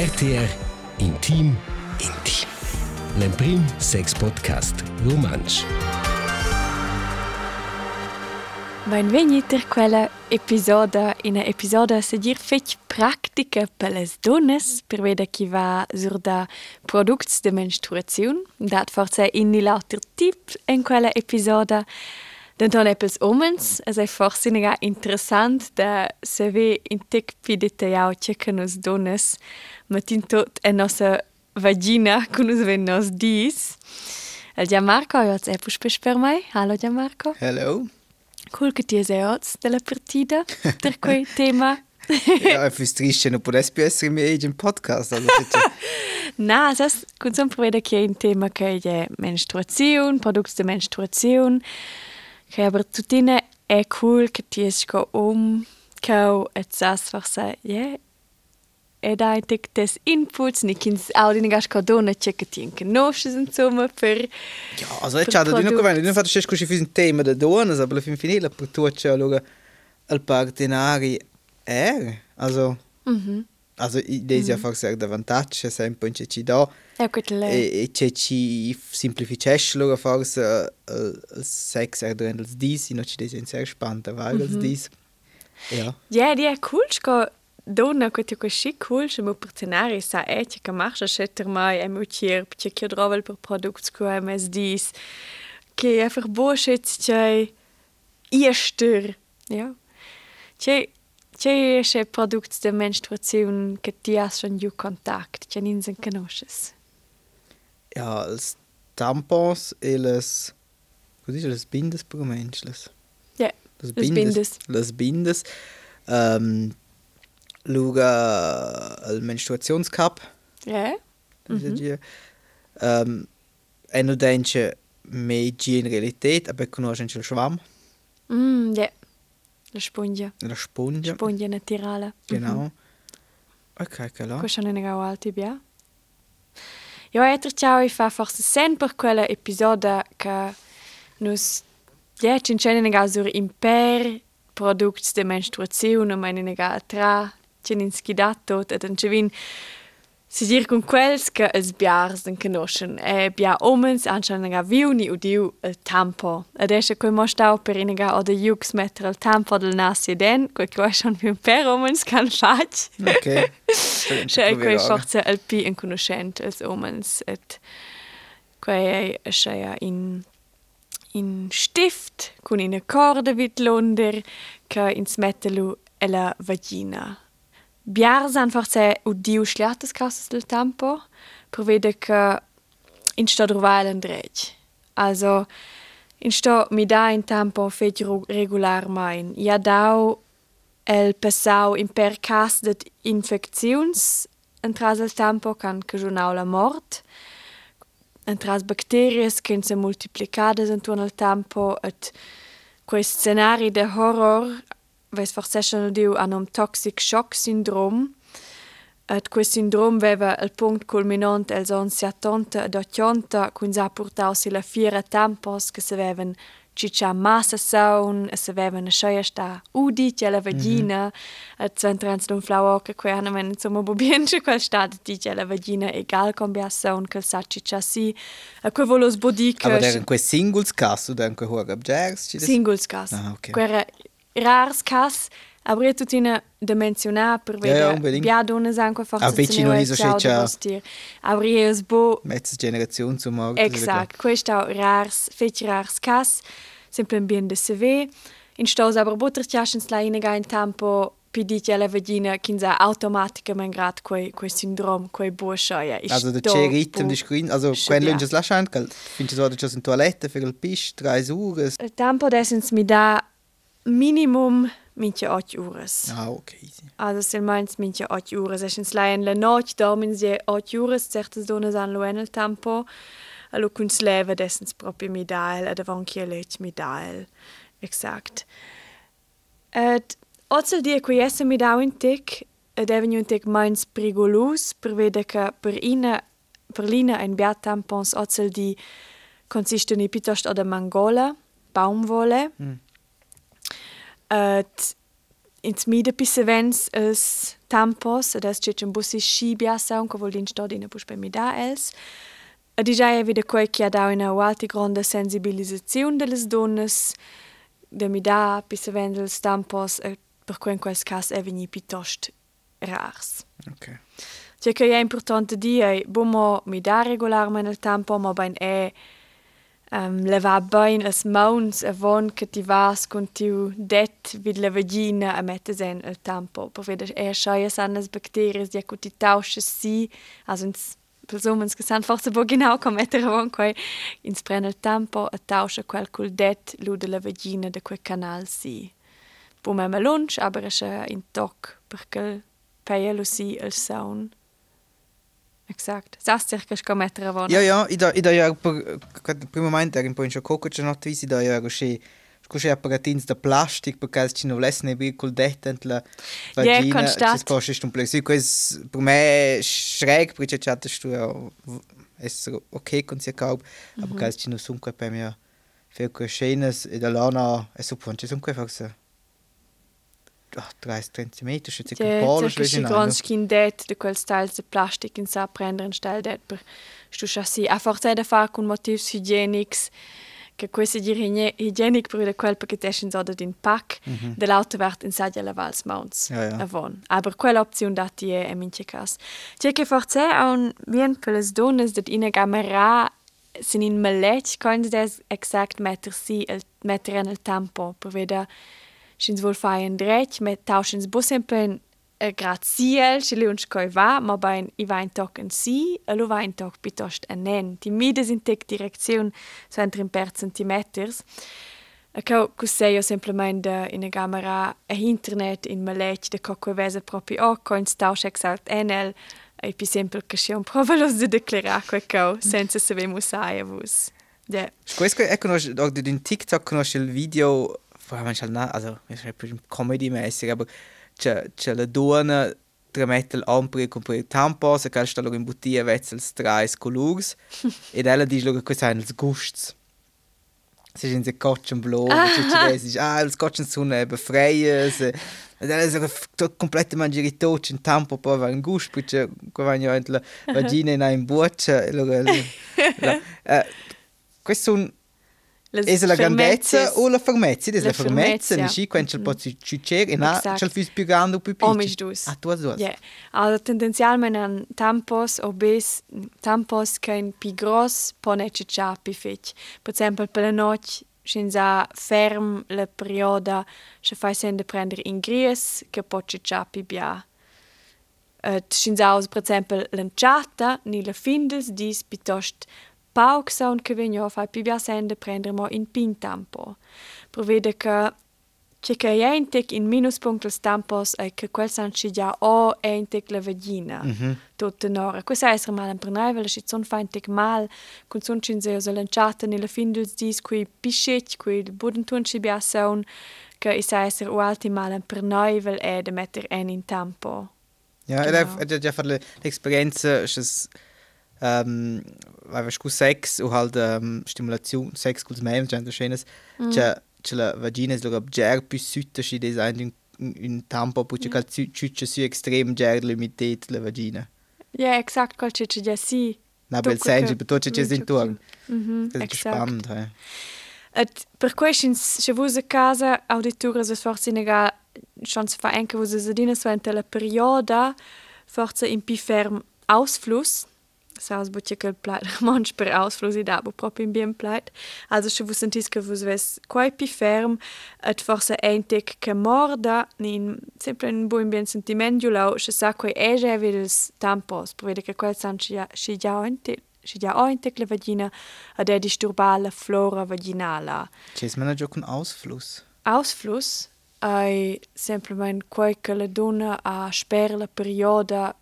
RTR Intim Intim. L'emprim sex podcast romansch. Benvenuti per quella episoda, in una episoda se dir fetch pratica per le donnes, per vedere chi va sur da products de menstruazione. Dat forse in lauter tip in quella episoda. Denton è pels omens, es forse nega interessant da se ve in tec pi detaiau che che nos donnes matin tot e nossa vagina con nos ven nos dis. El Gianmarco, io è puspes per mai. Hallo Gianmarco. Hello. Cool che ti sei oggi della partita per quel tema. ja, è triste, non potessi essere in un podcast. Also, Na, das kun som proveda che è un tema che è menstruazione, prodotti di aber tutine è cool che ti esco um et sas forse, yeah. E dai tek des inputs, ni kins audi negas ka dona che che ti conosces insomma per ja, also jetzt hat du noch gewöhnt, du fatto schon für ein Thema da donas, aber alla fin finire per tu c'è allora al partenari è, also Mhm. Also i desi a forse da vantaggio sempre in ci da Ja, gut, le. e e c'è ci semplificesce allora forse il sex er drin als dis, no ci desi in sehr spannend, weil als dis. Ja. Ja, die è cool, che donna che ti così cool, che mo partenari sa e che che marcha schetter mai e mo chier, che che drovel per prodotti co MS dis. Che einfach bo schitz che iester, ja. Che che che prodotti de menstruazione che ti has schon ju kontakt, che nin sen conosces. Ja, als Tampons e les così les bindes per menschles. Ja, Les bindes. Les bindes. Ähm, Luga al Menstruationscup. ja. Mhm. Ähm, e non denke me in realität, aber conosce il schwamm, Mm, ja. La spugna. La spugna. Spugna naturale. Genau. Mhm. Ok, che là. Questo non è un tibia. Io ho detto ciao e fa forse sempre quell'episodio che nos dieci inceni nega sur imper product de menstruazione, ma nega tra, c'è in schidato, e c'è vin... Si dir con quels che es biars den canoschen e bia omens anscheinga viuni u diu el tampo. Ed esce quel mo stau per inega o de jux metter el tampo del nasi den, quel schon più per omens can fac. Ok. C'è quel forza el pi in conoscent els omens et quei esce ja in in stift kun in corda vit londer che ins mettelu ella vagina. Biars einfach se udiu schlertes kasses del tempo provede che in sto drovalen drech. Also in sto mi da in tempo fet regular mein. Ja dau el pesau in per cas det infecziuns entras el tempo can che giornau la mort. Entras bacterias che se multiplicades intorno al tempo et quei scenari de horror ves forse schon diu anom toxic shock syndrom et quei syndrom veva el punct culminant els on 70 ed 80 cun sa portau si la fiera tempos che se vevan ciccia massa saun, e se vevan a scheia sta udi che la vagina, et centrans d'un flau che quei hanno men insomma bobienche quel stat di che la vagina egal com bia saun che sa ciccia si, e quei volos bodi che Aber der in quei singles cas oder in quei des. singles cas. Ah, ok. Quera rars cas, aber io tutina de mencionar per Ja, ja, vedere unbedingt. bia donas anche forse Ah, vicino l'iso ciao c'è da vostir. Aber io es bo Mezzes Generation zum Morgen. Exact, questo è rars, fece rars cas, sempre bien de CV. In stos aber butter tiaschens la in tempo pidi che la vagina kinza automaticamente grad quei quei syndrom, quei buoscheia. Also der c'è Ritem di screen, also quando ja. lunges lasciant, che finci so che in toilette per il pisch, drei. Il tempo dessens mi da minimum minche 8 ures. Ah, ok. easy. Also se meins minche 8 ures, esens la in la noche dormin sie 8 ures, certes donas an lo en il tempo. Allo kun sleva dessens proprio mi dael, ad lech mi dael. Exakt. Et ozel die qui esse mi dau in tic, ed even un tic meins prigolus, per vede che per ina per lina ein biat tampons ozel di consisteni piuttosto ad mangola, baumwolle. Et ins mide pisse vens es tampos, ed es c'è un bussi scibia saun, che vuol din sto dina pus per mi da els. Ed i già vede quei che ha dau una alti grande sensibilizzazione delle donne, de mi da pisse vendels tampos, e per cui in quel caso è veni piuttosto rars. Ok. Cioè che è importante dire, bomo mi da regolarmente il tempo, ma ben è um, levar bem as mãos avon que ti vas con tiu det vid la vagina a mettes en il tempo. Per veder er scheia san as bacterias ja cu ti tausches si, also ins Personen che san forse bo genau com metter avon quai ins pren il tempo a tauscha quel cul det lu de la vagina de quel canal si. Po me lunch, aber es in toc, perché peia lo si il sound. Exakt. Sas circa sco mettere a vona. Ja, ja, i da, i da ja, per, primo momento era un po' in sciocco, c'è una tvisi da ja, così, così apparatins da plastic, perché ci non volesse ne bi col detto la vagina. Das kostet un plexi, quis per me schräg, perché c'è tu ja, essere ok con sia caub, aber mm -hmm. ci non sono qua per me, für schönes, e da lana, e so qua forse. 30 cm, še circa pol, še več. Če grons kin det de quels teils de plastic in sa prendere en stel det per stu chassi. A forza da far con motivs hygienics che questo dir hygienic per de quel perché teschen so din pack mm -hmm. de l'auto in sadia la vals mounts ja, ja. avon. Aber quella opzione dati è e minche cas. C'è che forza un vien per les donnes dat ina gamera sin in malech können des exakt metter si el metter en el tempo per veda schins wohl fein dretg mit tauschens busempen e graziel che leunch coi va ma bein i vain toc en si e lo vain toc pitost en nen ti mides in tec direcziun so entrin per centimeters e cau cusei o semplament in camera e internet in malech de coco vese propi o coins tausch exalt enel e pi sempre che sia un provalos de declarar quel cau senza sabemus aia vus. Yeah. Questo è conosci, in TikTok conosci il video manchmal na also comedy-mäßig, aber c'è, la donna tramette l'ampre con per tampos e che sta in bottiglia vezzels trais colors ed ella dice che questi sono i gusti. Si sind sie Kotschen blau, chinesisch, ah, il Kotschen sono befreies. Ed ella è completa mangiare tot in tampo per avere un gusto, perché quando vanno la vagina in un buccia, questo sono Es la grandezza o la fermezza? Es la fermezza, ne schi quando il pozzi ciucer e na c'è fis più grande o più piccolo. Omis dus. A tu dus. Ja. Also tendenzialmente an tampos obes tampos kein più gros pone ciucia più fec. Per esempio per la notte scinza ferm la perioda se fai sende prendere in gries che po ciucia più bia. Uh, scinza per esempio l'enciata ni la findes dis piuttosto pauc saun che vegno fa pi bia sende prendere mo in pin tempo. Provede che c'è che entec in minuspunktel tampos e che quel san ci già o entec la vagina. Mm -hmm. Tutte nora. Questa è essere mal per noi, weil ci son feintek mal, con son cin se so lanciata nella fin dels dis qui pischet, qui il buden tun ci bia saun, che is essere ualti mal per noi, weil è de metter en in tempo. Ja, genau. ed è già fare l'esperienza, ähm, weißt du, Sex und halt ähm, Stimulation, Sex kurz mehr, das ist schönes, la vagina ist sogar sehr bis südtisch in Design in Tampa, wo ich mhm. halt südtische so extrem sehr limitiert la vagina. Ja, exakt, qual ich ja sie. Na, bel senso, per tutto c'è in tuo. Mhm, exakt. Ja. Et per questo se voi a casa auditura se forse nega chance fa anche voi se dine so in tele perioda forse in più ferm Ausfluss saus butje que plait manch per ausflus i dabo proprio in bien plait also se vos sentis que vos ves quai pi ferm et forse entic que morda nin sempre un buon bien sentiment julau se sa quai ege videls tampos. Per vede que quel san si già entic si già entic la vagina ad è disturbar la flora vaginala Ches man gio con ausfluss? Ausfluss ai semplicemente quai che la donna a sper la perioda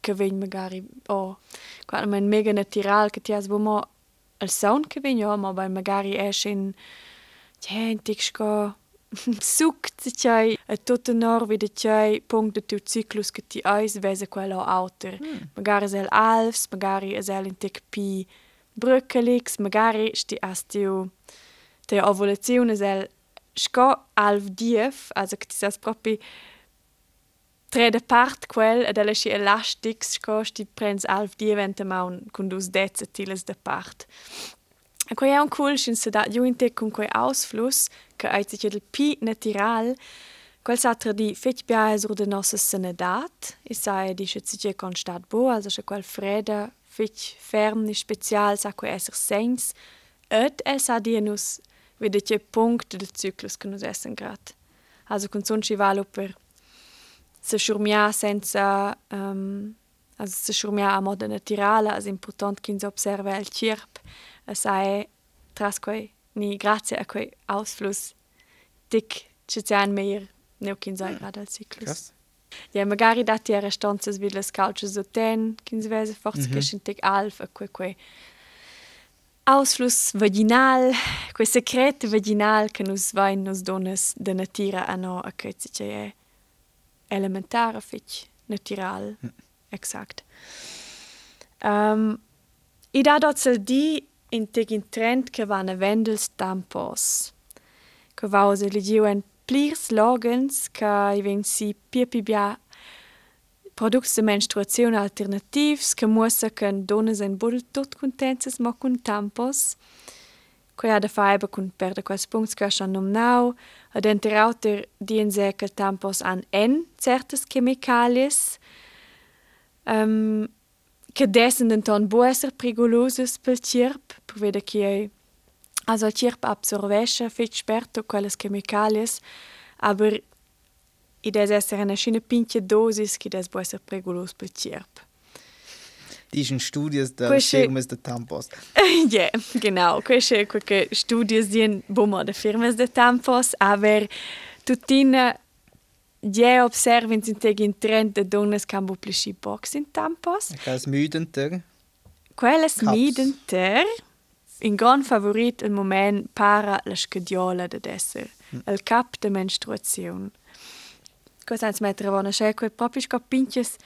che vegn magari oh quando man mega natural che ti has bomo il sound che vegn oh ma bei magari es in gentik sco suc ti chai e tutto nor vide chai punct de tu cyclus che ti eis vese quello auter mm. magari sel alfs magari es el in tic pi brückelix magari sti astiu te ovulazione sel sco alf dief also che ti sas proprio Trede part quel ed ella schi elastics costi prens alf die event maun con dus dezze tiles de part. E quei è un cool schin se dat giunte con quei ausfluss che ai sich del pi natural quel satra di fetch bia es de nossa senedat e sai di schitze constat bo also sche quel freda fetch ferm ni special sa quei esser sens et es a di nus vede che punct del cyclus che nus essen grat. Also con son ci valo per se surmia senza um, se surmia a moda naturala as important kin observa el tierp sai tras quei ni grazie a quei ausfluss dick an meier neukin sei grad als cyklus. Ja magari dat era stanzas vi las calces o ten, quins vese forse che scintec alf a que que ausfluss vaginal, que secret vaginal che nus vain nos donas de natira a no a crezi che è elementare fich natural hm. exakt. Ähm, I da dat se die integin trend ke war ne Wendels Dampos. Ke war se legioen plirs logens ka iwwen si Pipibia Produkt de menstruationun alternativs, ke Moersaken donnes en budel tot contenzes ma kun Tampos. Äh, ha da faiba con perde quels punts che schon num nau. Ad enterauter dien se che tampos an en certas chemicalies um, che dessen den ton bo esser pericolosus pel cirp per vede che ei also il cirp absorbesce fet sperto quelles chemicalies aber i des esser una schina pinche dosis che des bo esser pericolus pel cirp diesen Studien der Firmas de Tampos. ja, genau. Queste quelle Studien dien bomma de Firmas de Tampos, aber tutina ja observen sind tegen trend de donnes kan publici box in Tampos. Quelles müdenter. Quelles müdenter. In gran favorit il moment para la scadiola de desser. Mm. Il cap de menstruazione. Cosa ans mettere vona sche quei proprio scapinches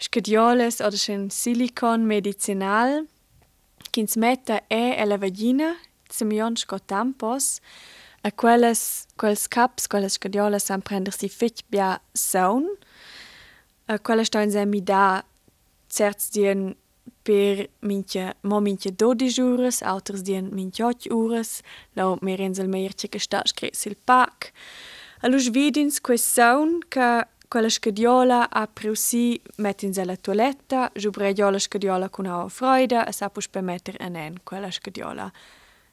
scadioles oder schon Silikon medicinal, kins metta e e la vagina, semion sco tampos, a quelles, quels caps, quelles scadioles san prender si fitch bia saun, a quelles stein se mi da certs dien per minche, mo minche 12 ures, alters dien minche 8 ures, lau mir insel sta scret sil pac. Alus vidins quei saun, ca quella scadiola a preusi mettins alla toiletta, giubreggio la scadiola con a freude e sa pus per metter en en quella scadiola.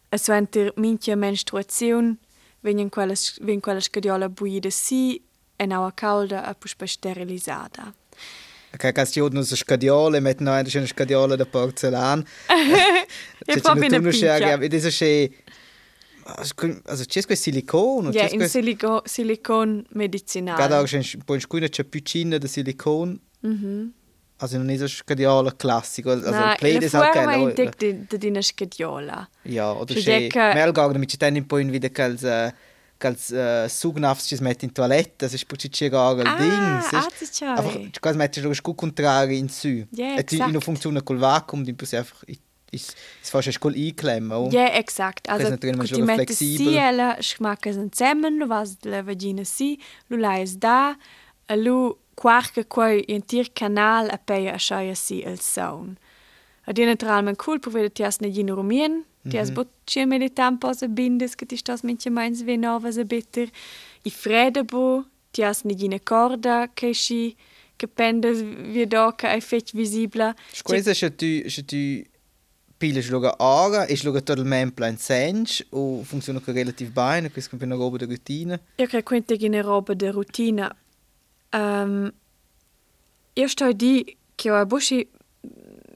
E suenter minchia menstruazione, venien quella, ven quella scadiola buida si e naua calda e pus per sterilizzata. Okay, che si odno scadiola, mettono anche una scadiola da porzellan. e proprio una piccia. Ed è Also c'è questo silicone? Ja, in silico silicon medicinale. Cada c'è un po' c'è più cinna di silicone. Mhm. Also non è so scadiola classico, also no, Play ist auch geil. Nein, ich di di dina scadiola. Ja, oder c'è Melgag, mit c'è un po' in wieder als als uh, Sugnafs ci metti in toilette, das ist putzi c'è gar il ding. Ah, ah, einfach quasi metti lo scu contrari in su. Ja, exakt. E tu funziona col vacuum, di einfach ist es fast Schule einklemmen? Ja, exakt. Also, die ella schmacca zusammen, vas la vagina si, lu lais da, lu quarca quai in tir canal a peia a schaia si il saun. Ed è naturalmente cool, per vedere ti has ne gino rumien, ti has bot cia meditam posa bindes, che ti stas mince meins ve novas a bitter, i freda bo, ti has ne gino corda, che si, che pendas via doca ai fetch visibla. Scusa, se tu, se tu Pila schluga ara e schluga totalmente plan sench o funziona relativ bene, questo è una roba di routine. Io credo che è una roba di routine. Um, io sto di che ho busci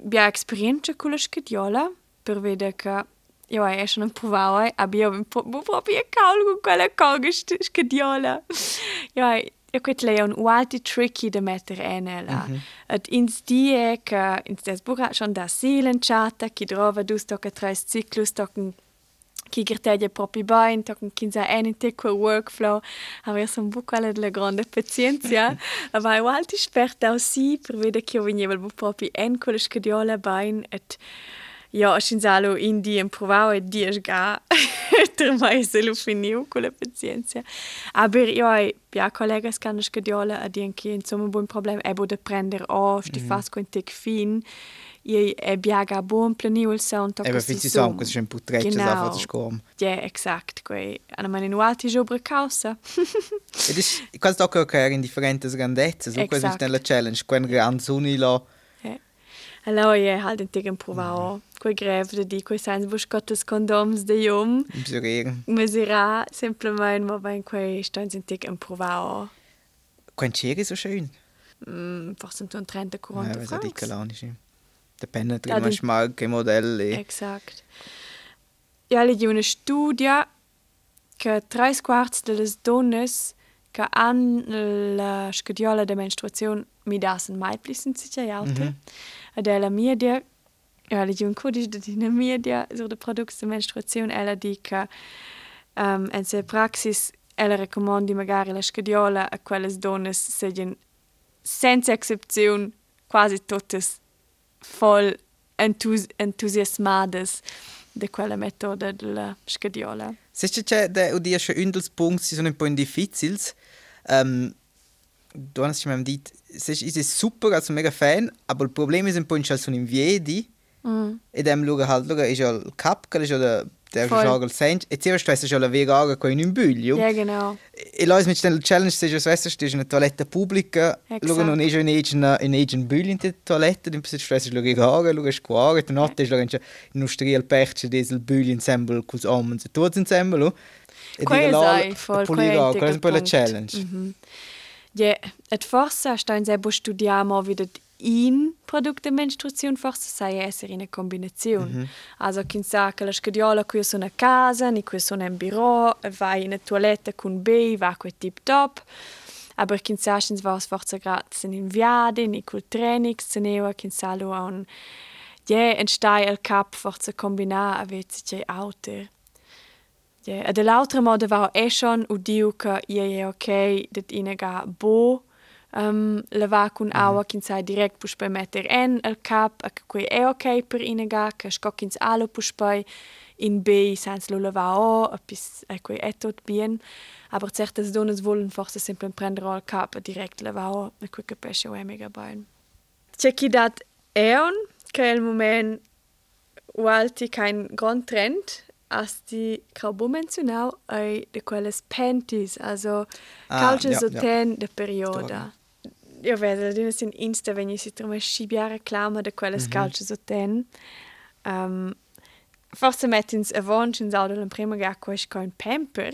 bia esperienza con la scadiola per vedere che io ho schon provato, abbiamo proprio cavolo con quella cosa scadiola. Io Ja, quet lei un walti tricky de metter enela. Mm -hmm. Et ins die che ins des buca schon da silen chata ki drova dus toca tres cyclus tocken ki gerteglia propi bain tocken kinza en te quel workflow. Aber son buca alle de grande pazienza. Aber i walti sperta aussi per vede che veniva bu propi en quella scadiola bain et Ja, scinzalo in di improvau e di ga ter mai se lo finiu con la pazienza. Aber io ai pia collegas can scadiola a dien che insomma buon problem e bo de prender o sti mm. fas con tic fin. Ie e biaga buon planiu il sound to. E ba fizi som, questo è un putreccio genau. da fatto scom. Ja, exakt, quei ana mani nu alti jobre causa. Ed is quasi tocca che in differenti grandezze, so quasi nella challenge, quen gran sunilo. Allora je halt en tegen provao. Mm. Quei greve di quei sans vos cottes condoms de jom. Mesurer. Mesurar simplement mo ben quei steins en tegen provao. Quen cheri so schön. Mm, forse un 30 40 ja, francs. Ja, calanici. Depende da ja, mal che modelli. Exact. Ja, li di una studia che tre quarts delle donnes che hanno la scadiola de menstruazione mi dassen mai plissen sicher alte. Mm -hmm. Adela media ela di un codice de dina media sur de products de menstruaziun ela di che um, en se praxis ela recommandi magari la scadiola a quelles donnes segen senza excepzion quasi totes voll entus entusiasmades de quella metoda della scadiola. Se c'è de udia sche undels punts si sono un po' difficils. Um, du hast mir dit, es ist super, also mega Fan, aber das Problem ist ein bisschen so im Viedi. Mm. E dem luga halt luga is al cap che is al der jogel sent e zuerst weißt du la vega con in buglio ja genau. E lois mit den challenge se just weißt du ist eine toilette pubblica luga non is in egen in egen buglio in der toilette dem bist stress luga gaga luga square der notte is luga industrial pech diesel buglio ensemble cos om und tut ensemble e di la poliga un po' la challenge Ja, et forsa stein se bo studiamo wieder in Produkt de menstruaziun forse sai essere in combinazione. Mm -hmm. Also kin sa che la scadiola qui sono a casa, ni qui sono in bureau, vai in toilette con B, va qui tip top. Aber kin sa schins was forse grad sind in viade, ni col trainings ceneva kin sa lo on je en stai al cap forse combina avet sich auter. Ja, e de l'altra moda va schon udiu che ie è ok det inega bo. Um, leva cun mm. aua kin sai direct pus pe metter en el cap a che quei è ok per inega che sco kins alo pus pe in B sans lo leva o a pis a quei è tot bien. Aber certes donas wollen forse sempre prendere al cap direct leva o a quei che pesce o è mega bain c'è chi dat eon che il moment Walti kein grand trend as die Krabo mencionau ai de quelles panties, also ah, calce ja, soten ja. de perioda. Io vedo, di in Insta wenn si trova scibia reclama de quelles mm -hmm. calce soten. Um, forse mettins avon in saudo la prima ga quais con pamper.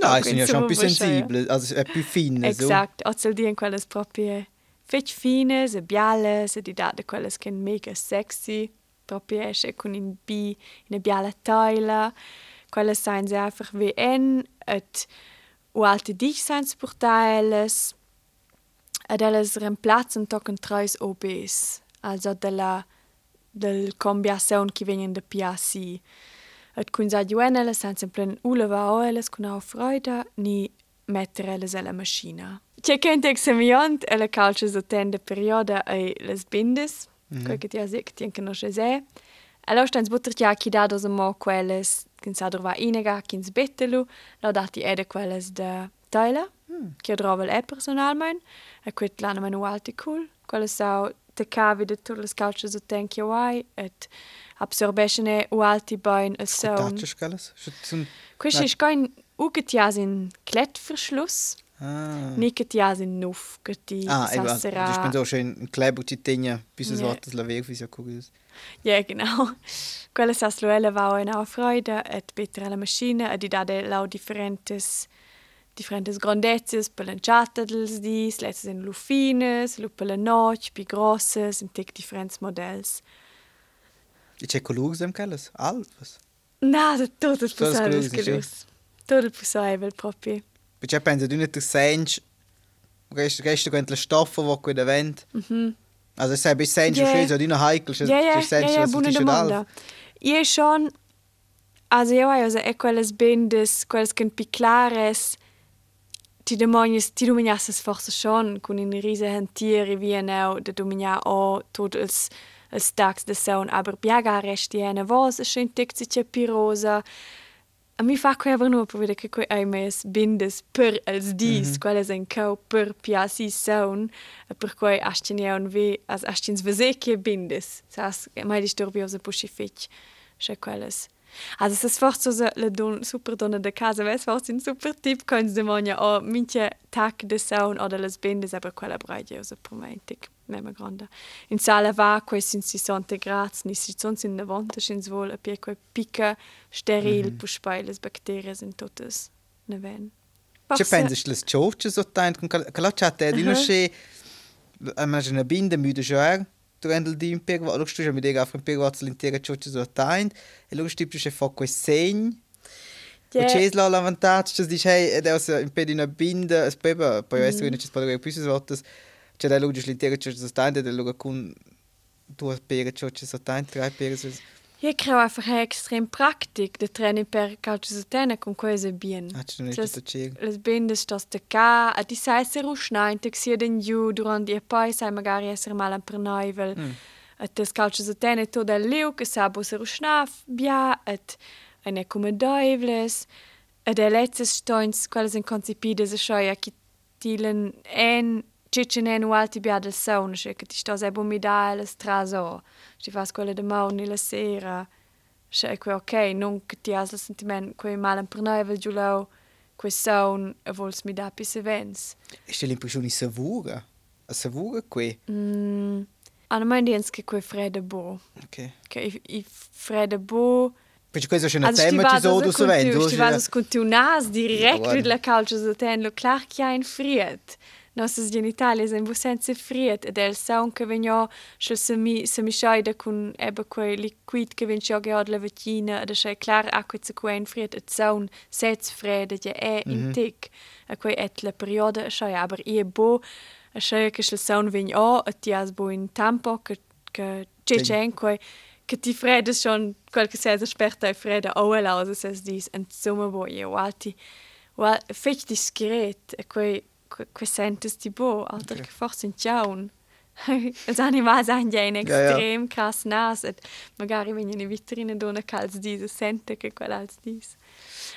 no, sono ja schon più sensibile, also è più fine. Esatto, so. o di in quelles proprie fetch fine, se biale, se di da de quelles che mega sexy. Proprio esce con in B in una biala taila. Quelle seien sie einfach wie en, et u alte dich seien portailes, ed elles reemplazen tocken treis OBs, also della del combinazione che vengono da PAC. Et kun sa juen elles seien sempre uleva o elles kun au freude, ni mettere elles alla maschina. C'è che examiant e la calcia so tende perioda e les bindes, Mm -hmm. Kaj ti jaz ek tien keno še ze. Alo štens butrtja ki dado zamo quelles kin sadrova inega kin zbetelu, la dati ede quelles de Tyler, mm. ki drovel e personal mein, e quit lana menu alti cool, quelles sau te cavi de tutte le scalce su tenki wai et absorbescene u alti bain e so. Tatsch quelles? Quis ich kein ugetjasin Klettverschluss. Ah. Nica ti has in nuf, ti ah, sassera... Ah, ich bin so schön Kleber ci tegna, bis es wird das laver, wie so curios. Ja, genau. Quella sas luella va in au freude, et better alla maschina, e di dade lau differentes differentes grandezias per lanciata dels dis, letzes in lufines, lu per la noc, pi grosses, in tec differents models. E c'è colors im calles? Alfas? Na, da tot es possibile colors. Tot es possibile proprio. Perché penso tu non senti questo questo con la stoffa che qui davanti. Mhm. Also se bis senti yeah. sceso di una heikel, se yeah, yeah, senti yeah, yeah, buona domanda. Io schon also io also e quelles bendes, quelles che piclares ti demonias ti dominias forse schon con in rise hantieri wie neu de dominia o tot els els tax de saun, aber biaga resti ena voz, schön tic si pirosa, a mi fa quei nur per vedere che quei ai mes bindes per els dis, mm -hmm. quelle sen cau per piasi saun, per quei astini un ve as astins vesecchie bindes. Sas mai disturbiosa pushifich, che quelles. Also es ist fast so le don, super donna de casa, ves fast un super tip coins de monia o minche tac de saun oder les bindes aber quella braide so promentic mema grande. In sala va quei sin 60 gradi, ni si son sin navonta sin svol a pie quei pica steril mm -hmm. puspai les bacterie in totes neven. Ci pensi les choche so tain con calacciate di no che immagina binde müde joer durante il impero, allora stu mi dega afro impero l'intera choche so tain e allora stu che fa quei segni Yeah. Cesla la vantaggio, dice hey, ed è un po' di una binda, speba, poi essere mm. che ci spadre più si c'è da luce l'intera choche so tain, da pere choche so tain, tre pere so Je creo einfach extrem praktik de training per calcio setena con quese bien. Ah, ci non es Les bendes stos de ca, a di sai ser usnain tek sia den ju durant die poi sai magari esser mal an pernaivel. Mm. Et des calcio setena to del liu che sa bo ser usnaf, bia et ene come doivles. Et de letztes stoins, quelles in concipides a schoia ki tilen en Cicin en ualti bia del sauna, che ti sto se bo mi da le straso, ci fas quelle de mauni la sera, che que ok, non che ti has il sentiment quei mal per noi vel giulau, quei saun e vols mi da pi se vens. E c'è l'impressione savura, a savura qui? Mm, hanno mai diens che quei fredde bo. Ok. Che i, i fredde bo, Perché questo è un tema che so du so vendo. Ti vas con tu nas direct vid la calcio del tenlo, clar che ha in friet nossas genitali sind bu senza friet ed el saun che venio schel se mi se mi scheide kun ebe quei liquid che venio geod la vecina ed schei klar acqua zu quei friet et saun sets frede je e in mhm. tic a quei et la periode schei aber ie bo a schei che schel saun venio et ti as bo in tampo che che cecen quei che ti fredde schon quel che sei sperta e fredde o el aus es dis en summa bo io alti Well, fetch discret, e quei que sentes ti bo, alter okay. che forse in ciaun. Els animals han ja in extrem ja, ja. cas nas et magari wenn in vitrine dona cals diese sente che quel als dis.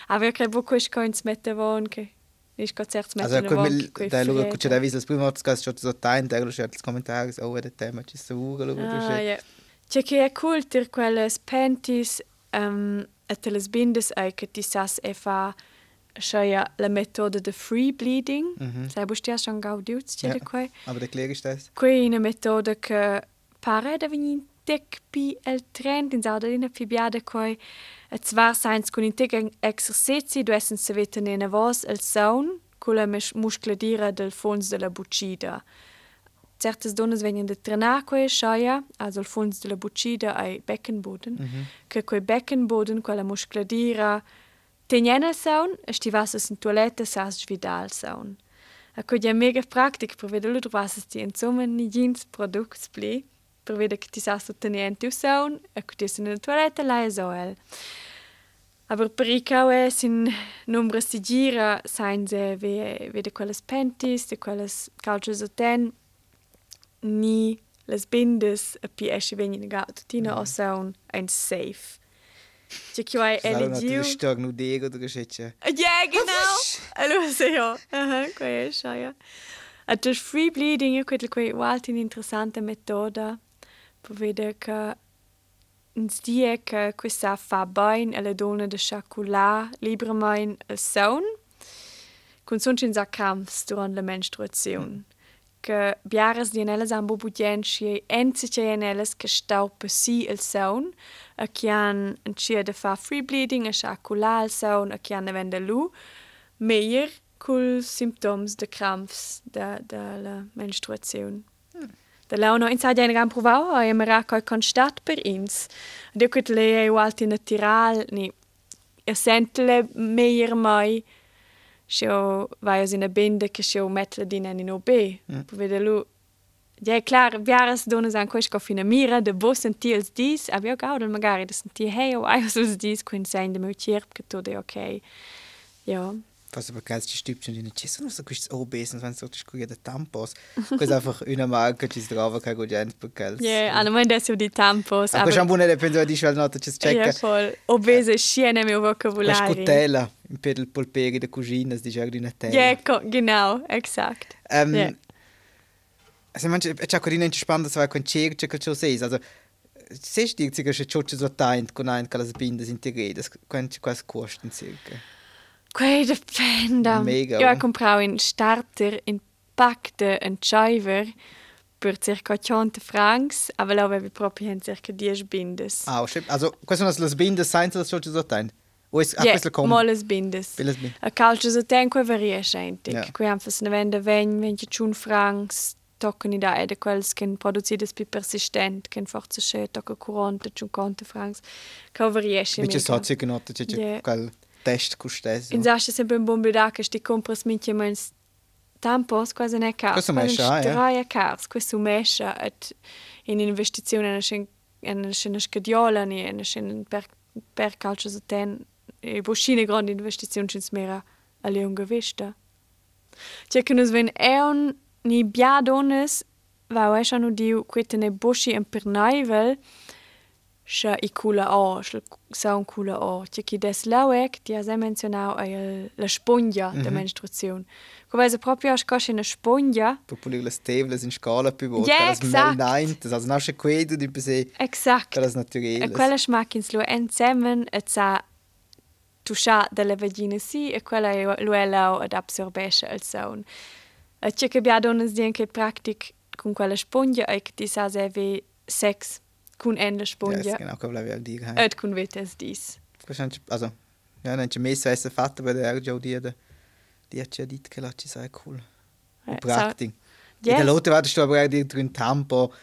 Aber che bo quis coins mette von che Ich kann zuerst mit Also, quel da luga che da vis las prima volta che so tain da los els commentaris o de tema ci sta uga luga Ah, ja. Che che è cool tir quelles pentis um, et les bindes ai che ti sas e fa scheia la metoda de free bleeding. Mm -hmm. Sai bu stia schon gaudiut, c'è ja, quei. Aber de klär ist das. Quei una metoda che pare da vegni tec pi el trend in sauda in fibiada quei. Zwar seins con in tec exercizi du essen se veten in vos el saun con la muscladira del fons de la bucida. Certes donnes vengono de trenar quei scheia, also il fons de la bucida ai beckenboden, mm -hmm. che quei beckenboden, quella muscladira Tenjena saun, esti vasas in toilette sas vidal saun. A co è mega practic per vedere lu vasas ti insomma ni jeans products pli, per vedere che ti sas tenente saun, e co ti in toilette la esoel. Aber per i cau è sin numero si gira, sain se ve, vede quelles pentis, de quelles calcios o ten, ni les bindes a pi esce vegni negato, tina mm. o saun ein safe. C'è chi hai eligiu. Natürlich stark nur dir oder geschätze. Ja, genau. Allora se io. Aha, quei è ja. A tu free bleeding è quella quei walti interessante metoda per vedere che uns die che questa fa bene alle donne de chocolat liberamente il son con son cin sacrams durante la menstruazione. che biaras di anelles han bobutjenci enzicieneles che stau per si il saun, a chi han cia de fa free bleeding, a sha culal saun, a chi han vende lu, meier cul symptoms de cramps da, da la menstruazione. Da lau no inside ein gran provau a immer a coi constat per ins. Dio quit le e alti natural, ni, e sentele meier mai, war sinn binde ke metle din en in OB. lo Ja klar Jahres donne an koch go finamire, de bossen tiels dies, a jo gauden magari dat Ti hei o eiers dies kunn se de Motier geto de okay. Ja. was aber geil ist, die Stübchen in den Chissen, so kannst du auch besen, wenn du sagst, guck, der Tampos. Du kannst einfach in der Marke, die drauf, kein gut einpacken. Ja, also mein, das sind die Tampos. Aber schon buone le penso di schwal nota, das checken. Ja, voll. Obese, schiene mio vocabulari. La scutella, in per il polperi de cucina, di giardino di Natale. Ja, genau, exakt. Ähm, yeah. Also manche, äh, ich habe gerade entspannt, das war kein Check, check, check, check, also siehst du, dass ich schon so teint, kann ein, kann das binden, integrieren, das könnte quasi kosten circa. Quei depende. Mega. Io ho comprato un starter in pack de un chiver per circa 100 francs, aber lo avevi proprio circa 10 bindes. Ah, schön. Also, quali sono le bindes senza le solche sottine? O è yeah, questo come? Molle bindes. Biles bindes. A calcio sottine quei varia scenti. Yeah. Qui hanno fatto ne vende 20, 21 francs, toccano da ed quels che producidas più persistent, che forse c'è tocca 40, 50 francs. Scenti. Bitte so, circa notte, c'è quel test custes. In Sascha sempre un buon bedac che sti compras minche mens tampos quasi ne ca. Questo mesha, ja. Drei cars, questo mesha et in investizione in schen in schen scadiola ni in schen per per calcio so ten e boschine grande investizione cins mera a lunga vista. C'è che nos ven eon ni biadones va esha no diu quetene boschi en per Scha i cula o, sa un cula o. Tia chi des lauec, ti has mencionau a la spongia mm -hmm. de menstruazione. Come se proprio a scosce una spongia. Per pulire le stevles in scala più volte. Ja, exakt. Das also nasce quedo di per se. Exakt. Das naturelles. E quella schmackins lo ensemmen et sa tuscia delle vagine si e quella lo è lau ad absorbesce al saun. E tia che bia donas dien che practic con quella spongia e che ti sa se sex kun enda sponja. Yes, genau, come l'avevo dire. Et kun vetes dis. Also, ja, non c'è messo essere fatto per der già di da di c'è dit che la ci sai cool. Eh, Praktik. In der Lotte war du aber dir drin Tampo.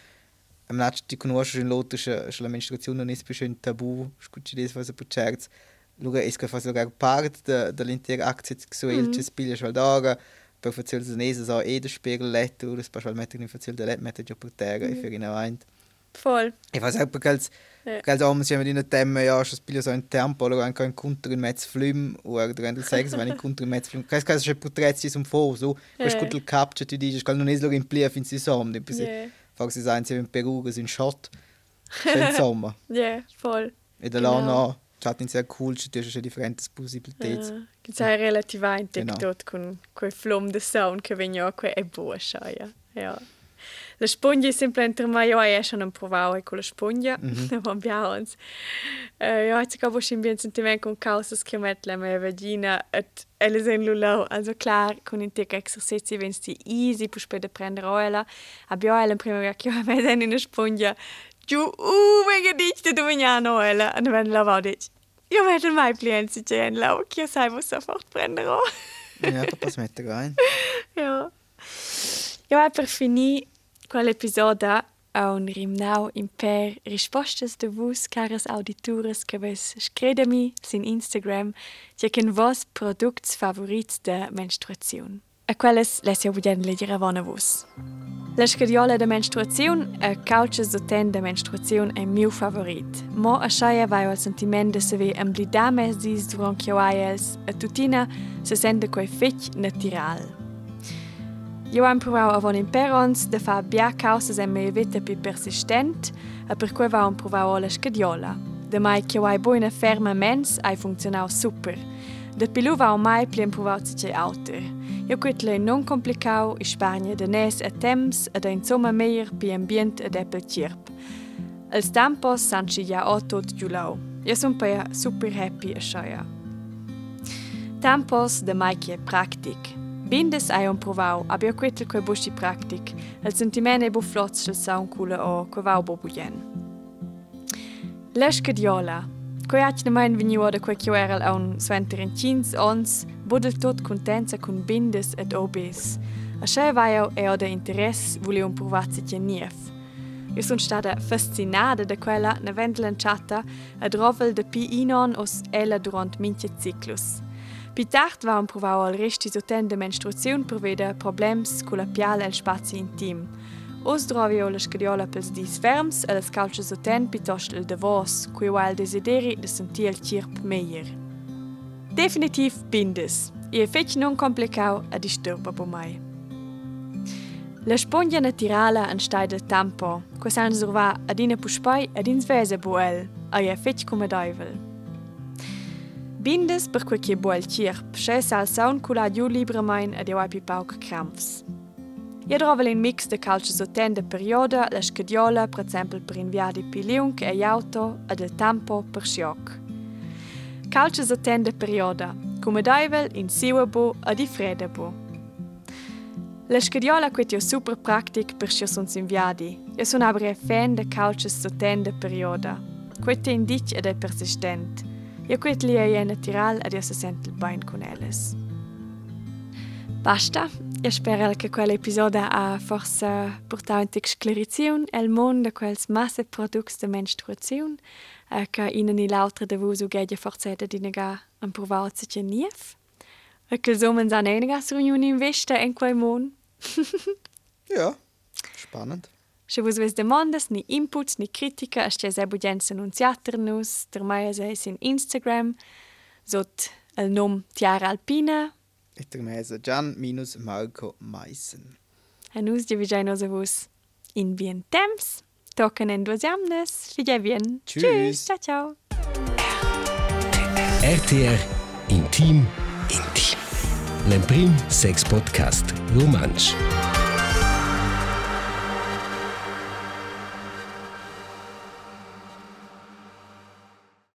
Am letzten die conosci in Lotte schon la menstruazione non è più un tabù, scucci des was per certs. Luga es che fa sogar part da dell'intera azie sexuelle mm. ci spiglia schon da per facil se nese so e de spiegel letto, das per mettere in facil de let mettere già per terra e fer in avanti. Voll. Ich weiß auch, als als om si in temme ja schon spiele so ein tempo oder un contro in mezzo flum oder rendel sex wenn in contro in mezzo flum kai kai se putrezzi sum fo so? Quel scutto il capture tu dici qual non es lo in plia fin si som de pisi fag si sein in Peru in shot in sommer. Ja voll. E da là no chat in sehr cool ci tu c'è differenti possibilità che sai relativamente tot con quel flum de sound che vegno qua è buona ja ja La spugna è sempre mai io e schon un provau con la spugna, ma abbiamo uns. Io ho cavo schon bien sentiment con causas che met la mia vagina et elle sind lulau, also klar con in tek exercizi wenn sti easy pus per de prendere oela. Abbiamo elle prima che io den in la spugna. Giù, uh, mega dichte hanno oela, und wenn la va dich. Io vedo mai plienzi che en lau, che sai wo sofort prendere. ja, da pass mette rein. ja. Ja, per finire Quell'episodio ha un rimnau in per rispostas de vus, caras auditores, che ves scredemi sin Instagram, che ken vos products favorits de menstruazione. A quelles les jo budem leggere vona vus. La scadiola de menstruazione a cauces zoten de menstruazione è mio favorit. Mo a schaia vai al sentiment de seve amblidames dis durant chiuaiels, a tutina se sente quei fetch natural. Io ho provau avon imperons de fa bia causas en me vita pi persistent, e per cui ho provau ola scadiola. De mai che hai buona ferma mens hai funzionau super. De pilu va mai plien provato se auter. Io quitle non complicau i Spagna de nes e temps ed insomma meir pi ambient ed apple cirp. Els tampos sanci ja o tot giulau. Io son pa super happy e a schaia. Tampos de mai che practic. Bindes hai un provau, abbia quetel quei busci practic, el sentiment e bu flots del saun cula o quavau bo bugen. Leschke diola, quei hac ne mein veniu da quei chiuerel aun sventer in cins ons, budel tot contenza con bindes et obes. A sche vaiau e o da interess vuli un provazi che nief. Io sono stata fascinata da quella ne vendelen chatta a drovel de pi inon os ella durant minche ciclus. Bidacht waren provau al resti soten de menstruaziun proveder problems cu la piala el spazi intim. Os drovi o la scriola pels dis ferms e las calce soten pitost el davos, cui va el desideri de sentir el cirp meier. Definitiv bindes. I effetti non complicau a disturba po mai. La spongia naturala an stai del tampo, tempo, quasan surva ad ina puspai ad ins vese buel, a e effetti come daivel. Bindes per quei che buel cirp, sche sal saun cula giù libremain ad eo api pauc cramps. Je trova un mix de calcio sotten de perioda, la scadiola, per esempio per inviare di piliunk e auto, e del tampo per scioc. Calcio sotten de perioda, come daivel in siwabo e di fredabo. La scadiola quet jo super practic per scio sunt inviadi. Jo sun abre fan de couches sotten de perioda. Quet te indic ed è persistent. Jo quet li è natural ed jo se sent il bain con elles. Basta. Io spero che quell'episodio ha forse portato una sclarizione al mondo di quels masse prodotti di menstruazione e che in e l'altra di voi suggeglia forse di negare un provato che nief. E che so man seine riunioni in vista in quel mondo. ja, spannend. Se vos ves demandas, ni inputs, ni critica, as ties ebugens annunziaternus, der maia seis in Instagram, sot el nom Tiara Alpina. Et der mesa Gian minus Marco Meissen. A nus divigai nos a vos in bien temps, token en duas jamnes, fidei bien. Tschüss. Tschüss, ciao ciao. RTR Intim Intim. L'Emprim Sex Podcast Romansch.